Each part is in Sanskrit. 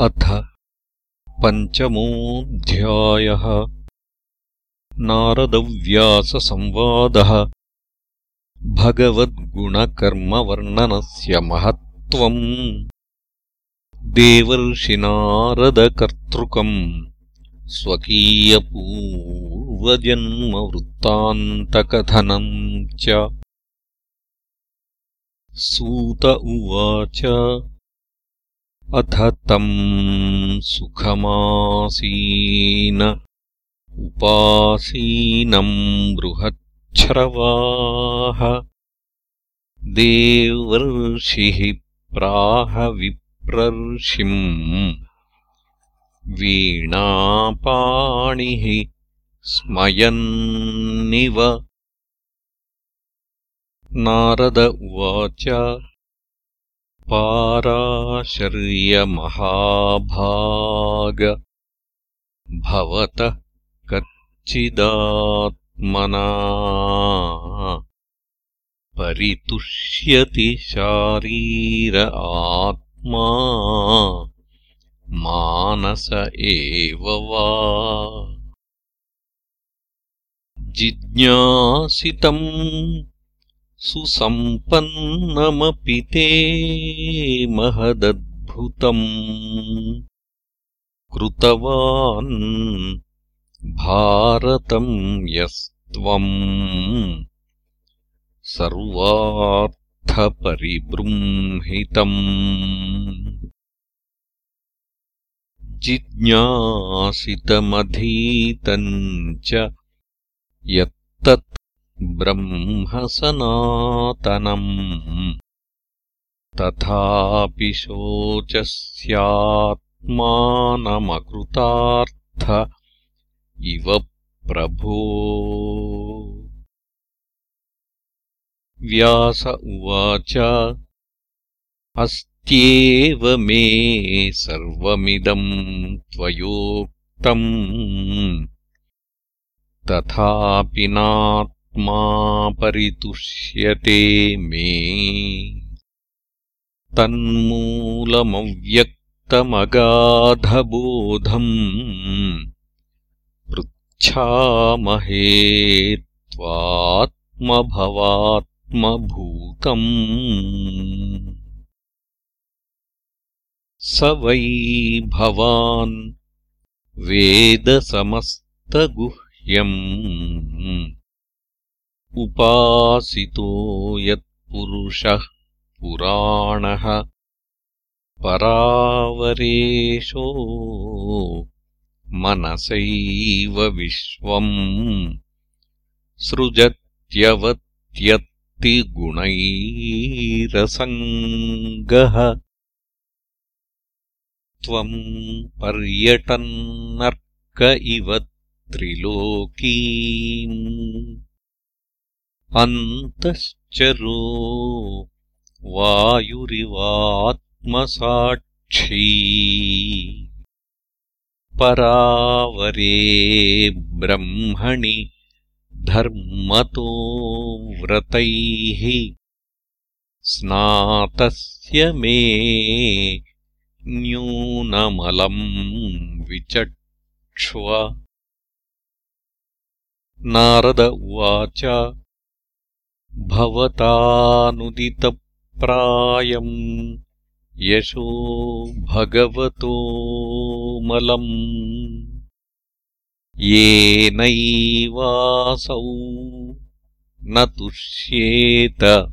अथ पञ्चमोऽध्यायः। नारदव्याससंवादः। भगवद्गुणकर्मवर्णनस्य महत्त्वम्। देवर्षिनारदकर्तृकम्। स्वकीयपूर्वजन्मवृत्तान्तकथनम् च। सूत उवाच अथ तम् सुखमासीन उपासीनम् बृहच्छ्रवाः देवर्षिः प्राहविप्रर्षिम् वीणापाणिः स्मयन्निव। नारद उवाच पाराशर्यमहाभाग। भवतः कच्चिदात्मना। परितुष्यति शारीर आत्मा। मानस एव वा। जिज्ञासितम् सुसम्पन्नमपि ते महदद्भुतम्। कृतवान् भारतम् यस्त्वम्। सर्वार्थपरिबृंहितम्। जिज्ञासितमधीतम् च यत्तत् ब्रह्मसनातनम् तथापि शोचस्यात्मानमकृतार्थ इव प्रभो। व्यास उवाच अस्त्येव मे सर्वमिदम् त्वयोक्तम्। तथापि नात् परितुष्यते मे। तन्मूलमव्यक्तमगाधबोधम् पृच्छामहे त्वात्मभवात्मभूतम्। स वै भवान् वेदसमस्तगुह्यम् उपासितो यत्पुरुषः पुराणः। परावरेशो मनसैव विश्वम्। सृजत्यवत्यत्तिगुणैरसङ्गः त्वम् पर्यटन्नर्क इव त्रिलोकीम् अन्तश्चरो वायुरिवात्मसाक्षी। परावरे ब्रह्मणि धर्मतो व्रतैः। स्नातस्य मे न्यूनमलम् विचक्ष्व। नारद उवाच भवतानुदितप्रायम् यशो भगवतोमलम् येनैवासौ न तुष्येत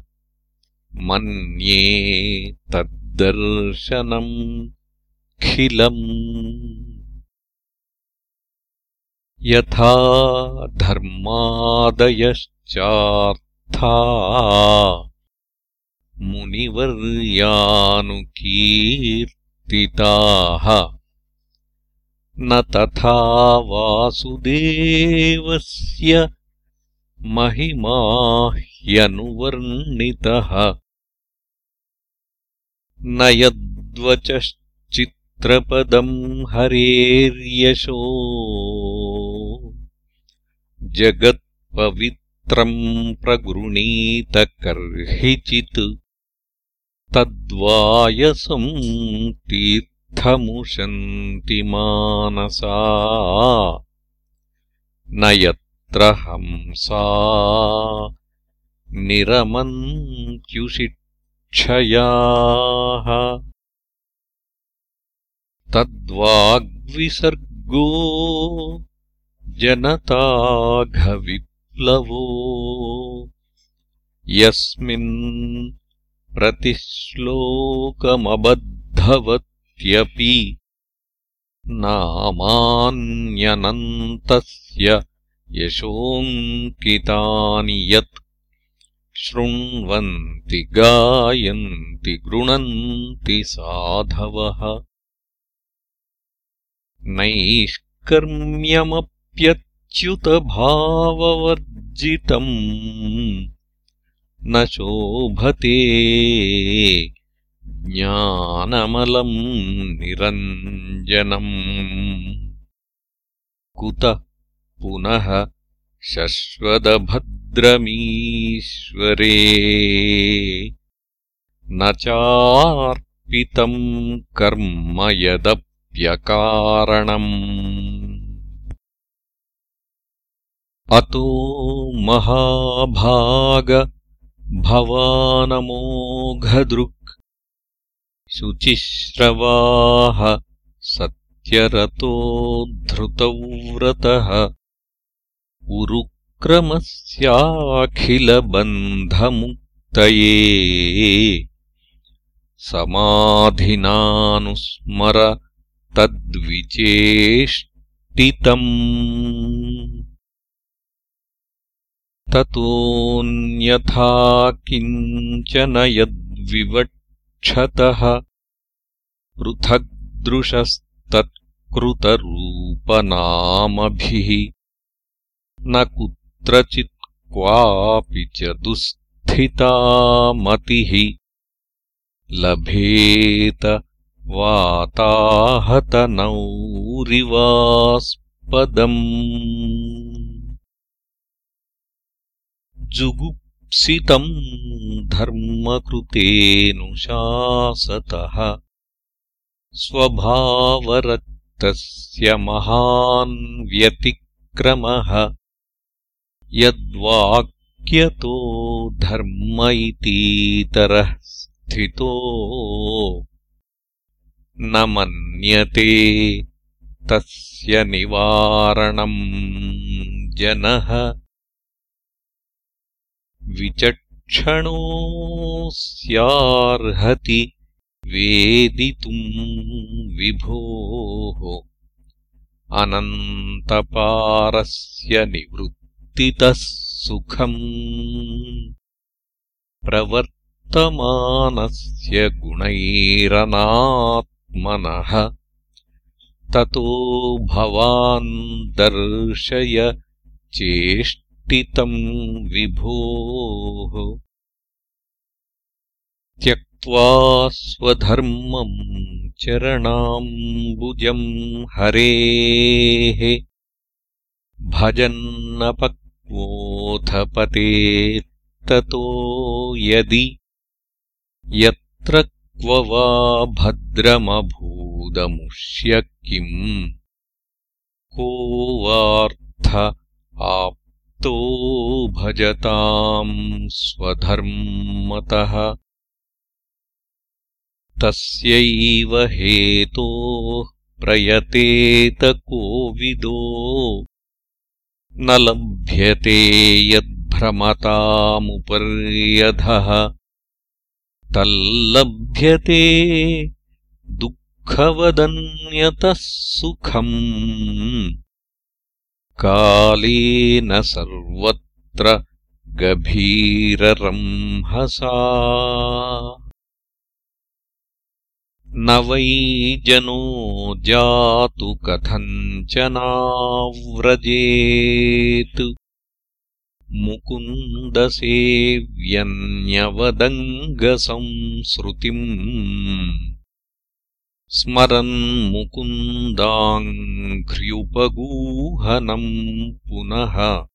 मन्ये तद्दर्शनम् खिलम्। यथा मुनिवर्यानुकीर्तिताः न तथा वासुदेवस्य महिमा ह्यनुवर्णितः न यद्वचश्चित्रपदम् हरेर्यशो जगत्पवित् प्रगृणीत कर्हिचित् तद्वायसम् व्यर्थमुशन्ति मानसा। न यत्र हंसा निरमन्त्युषिक्षयाः तद्वाग्विसर्गो जनताघविप्लवो यस्मिन् प्रतिश्लोकमबद्धवत्यपि नामान्यनन्तस्य यशोऽङ्कितानि यत् शृण्वन्ति गायन्ति गृणन्ति साधवः नैष्कर्म्यमप्यच्युतभाववर्जितम् न शोभते। ज्ञानमलम् निरञ्जनम्। कुत पुनः शश्वदभद्रमीश्वरे। न चार्पितम् कर्म यदप्यकारणम् अतो महाभाग भवानमोघदृक् शुचिश्रवाः सत्यरतो धृतव्रतः। उरुक्रमस्याखिलबन्धमुक्तये। समाधिनानुस्मर तद्विचेष्टितम् ततोऽन्यथा किञ्चन यद्विवक्षतः पृथग्दृशस्तत्कृतरूपनामभिः न कुत्रचित् क्वापि च दुःस्थिता मतिः लभेत वाताहतनौरिवास्पदम् जुगुप्सितम् धर्मकृतेऽनुशासतः। स्वभावरक्तस्य महान् व्यतिक्रमः। यद्वाक्यतो धर्म इतीतरः स्थितो। न मन्यते तस्य निवारणम् जनः विचक्षणोऽस्यार्हति वेदितुम् विभोः अनन्तपारस्य निवृत्तितः सुखम् प्रवर्तमानस्य गुणैरनात्मनः ततो भवान् दर्शय चेष्टितम् विभोः। त्यक्त्वा स्वधर्मम् चरणाम्बुजम् हरेः। भजन्नपक्वोऽथपतेत्ततो यदि यत्र क्व वा भद्रमभूदमुष्य किम् को वार्थ आप्तो भजताम् स्वधर्मतः। तस्यैव हेतोः प्रयतेत कोविदो। न लभ्यते यद्भ्रमतामुपर्यधः। तल्लभ्यते दुःखवदन्यतः सुखम् कालेन सर्वत्र गभीररंहसा। न वै जनो जातु कथञ्चनाव्रजेत् मुकुन्दसेव्यन्यवदङ्गसंसृतिम् स्मरन्मुकुन्दाङ्घ्र्युपगूहनम् पुनः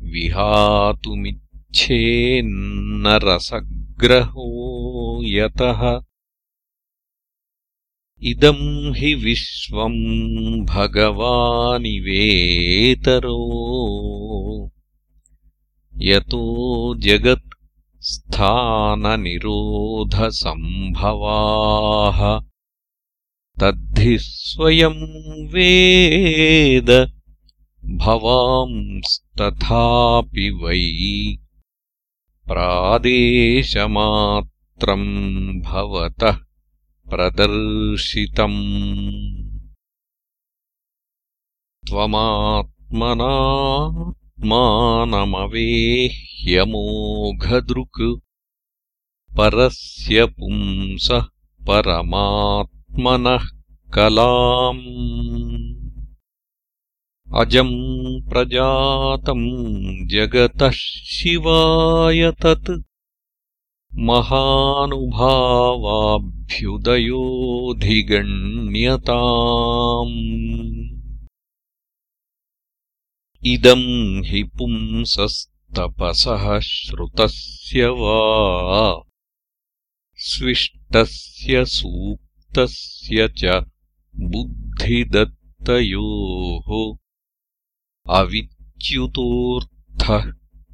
विहातुमिच्छेन्न रसग्रहो यतः। इदम् हि विश्वम् भगवानिवेतरो। यतो जगत् स्थाननिरोधसम्भवाः तद्धि स्वयम् वेद भवांस्तथापि वै प्रादेशमात्रम् भवतः प्रदर्शितम्। त्वमात्मनात्मानमवेह्यमोघदृक् परस्य पुंसः परमात्मनः कलाम्। अजम् प्रजातम् जगतः शिवाय तत्। महानुभावाभ्युदयोऽधिगण्यताम्। इदम् हि पुंसस्तपसः श्रुतस्य वा। स्विष्टस्य सूक्तस्य च बुद्धिदत्तयोः अविच्युतोऽर्थः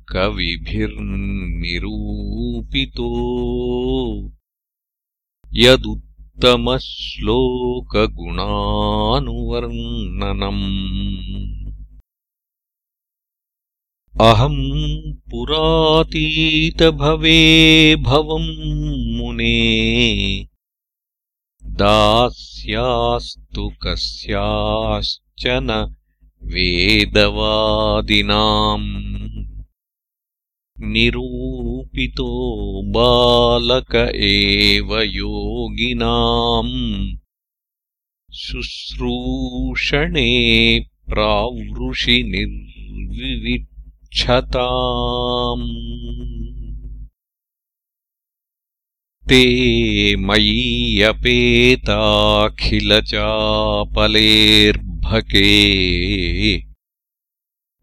कविभिर्निरूपितो। यदुत्तमश्लोकगुणानुवर्णनम्। अहम् पुरातीतभवे भवम् मुने दास्यास्तु कस्याश्चन वेदवादिनाम्। निरूपितो बालक एव योगिनाम्। शुश्रूषणे प्रावृषि निर्विविक्षताम् ते मय्यपेताखिलचापलेर्भके।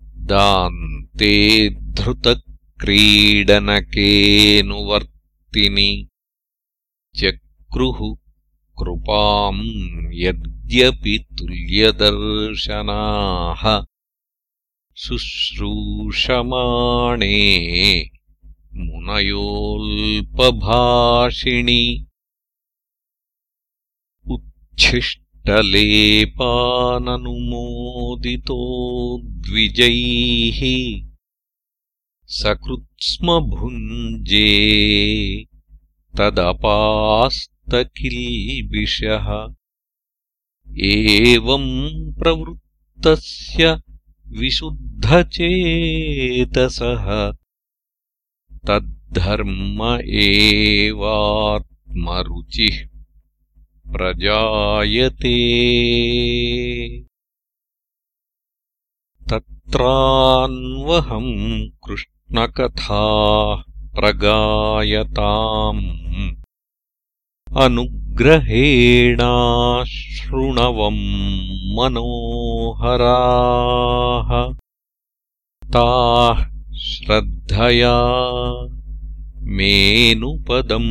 दान्ते धृतक्रीडनकेऽनुवर्तिनि चक्रुः कृपाम् यद्यपि तुल्यदर्शनाः। शुश्रूषमाणे मुनयोऽल्पभाषिणि। उच्छिष्टलेपाननुमोदितो द्विजैः। सकृत्स्म भुञ्जे तदपास्तकिल्बिषः। एवम् प्रवृत्तस्य विशुद्धचेतसः तद्धर्म एवात्मरुचिः प्रजायते। तत्रान्वहम् कृष्णकथाः प्रगायताम्। अनुग्रहेणाशृणवम् मनोहराः। ताः श्रद्धया मेनुपदम्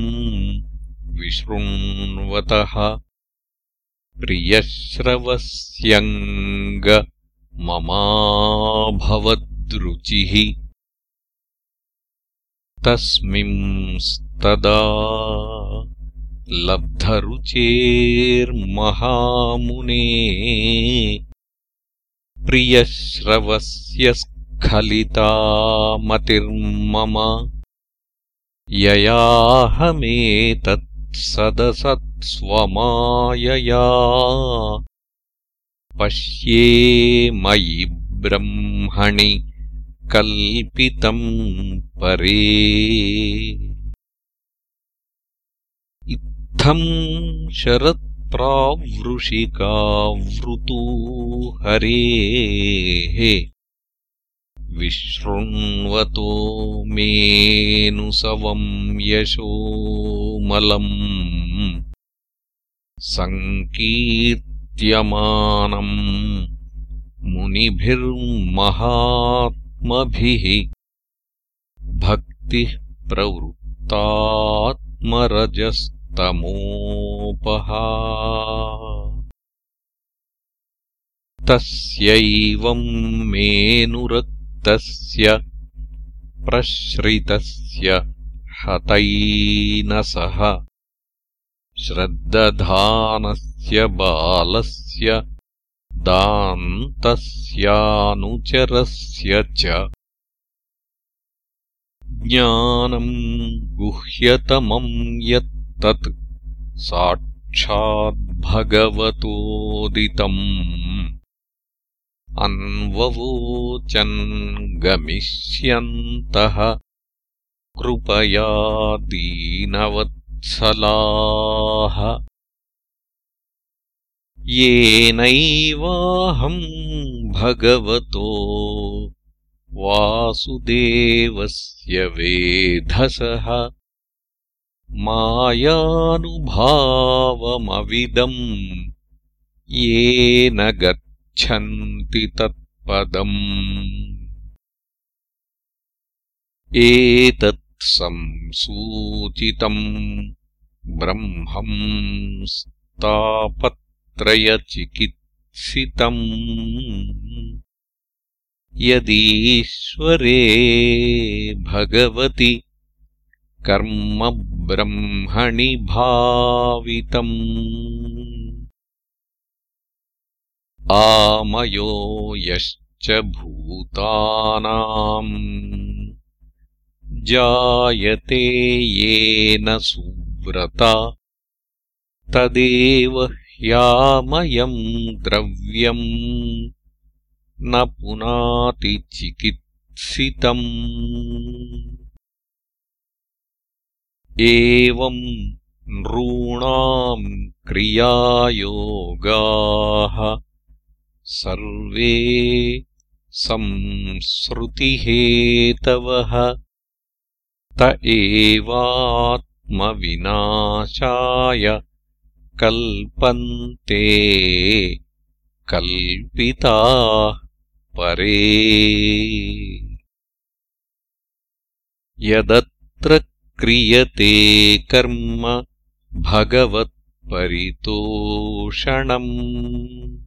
विशृण्वतः प्रियश्रवस्यङ्ग ममाभवद्रुचिः तस्मिंस्तदा लब्धरुचेर्महामुने प्रियश्रवस्य स्खलिता मतिर्मम ययाहमेतत्सदसत्स्वमायया पश्ये मयि ब्रह्मणि कल्पितम् परे। इत्थम् शरत्प्रावृषिकावृतो हरेः विशृण्वतो मेनुसवम् यशोमलम्। सङ्कीर्त्यमानम् मुनिभिर्महात्मभिः। भक्तिः प्रवृत्तात्मरजस्तमोपहा तस्यैवम् मेनुरक्तस्य प्रश्रितस्य हतैनसः श्रद्दधानस्य बालस्य दान्तस्यानुचरस्य च ज्ञानम् गुह्यतमम् यत्तत् साक्षाद्भगवतोदितम् अन्ववोचन् गमिष्यन्तः कृपया दीनवत्सलाः। येनैवाहम् भगवतो वासुदेवस्य वेधसः। मायानुभावमविदम् येन गच्छन्ति तत्पदम्। एतत् संसूचितम् ब्रह्मम् त्रयचिकित्सितम् यदीश्वरे भगवति कर्म ब्रह्मणि भावितम् आमयो यश्च भूतानाम्। जायते येन सुव्रता तदेव ह्यामयम् द्रव्यम्। न पुनाति चिकित्सितम्। एवम् नॄणाम् क्रियायोगाः सर्वे संसृतिहेतवः त एवात्मविनाशाय कल्पन्ते कल्पिताः परे। यदत्र क्रियते कर्म भगवत्परितोषणम्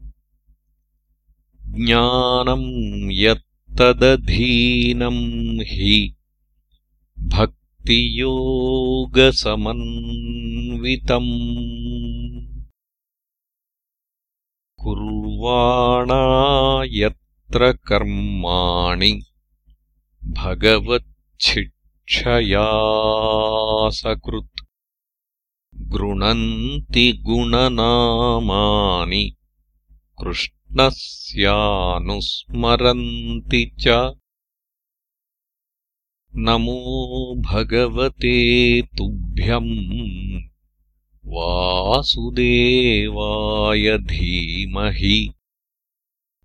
ज्ञानम् यत्तदधीनम् हि भक्तियोगसमन्वितम्। कुर्वाणा यत्र कर्माणि भगवच्छिक्षयासकृत्। गृणन्ति गुणनामानि कृष्णस्यानुस्मरन्ति च। नमो भगवते तुभ्यम् वासुदेवाय धीमहि।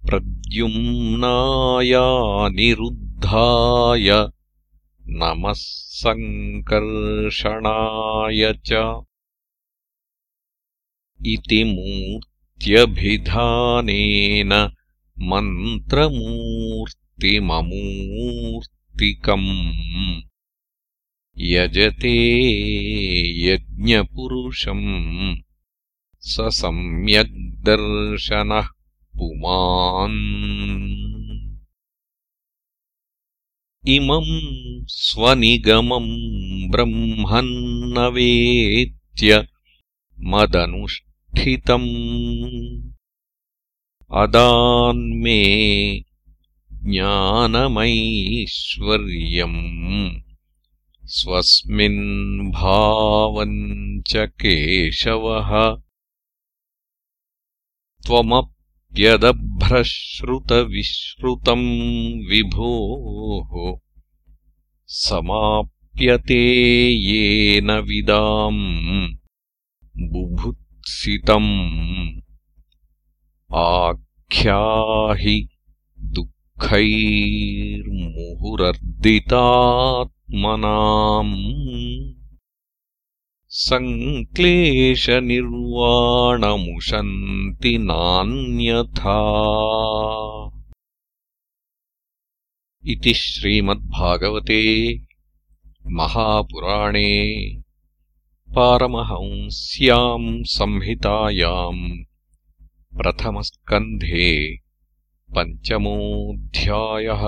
प्रद्युम्नायानिरुद्धाय नमः सङ्कर्षणाय च। इति मूर्त्यभिधानेन मन्त्रमूर्तिममूर्तिकम् यजते यज्ञपुरुषम् स सम्यग्दर्शनः पुमान्। इमम् स्वनिगमम् ब्रह्मन्नवेत्य मदनुष्ठितम् अदान्मे ज्ञानमैश्वर्यम्। स्वस्मिन् भावम् च केशवः। त्वमप्यदभ्रश्रुतविश्रुतम् विभोः। समाप्यते येन विदाम् बुभुत्सितम् आख्याहि दुःखैर्मुहुरर्दितात् मनाम् सङ्क्लेशनिर्वाणमुशन्ति नान्यथा। इति श्रीमद्भागवते महापुराणे पारमहंस्याम् संहितायाम् प्रथमस्कन्धे पञ्चमोऽध्यायः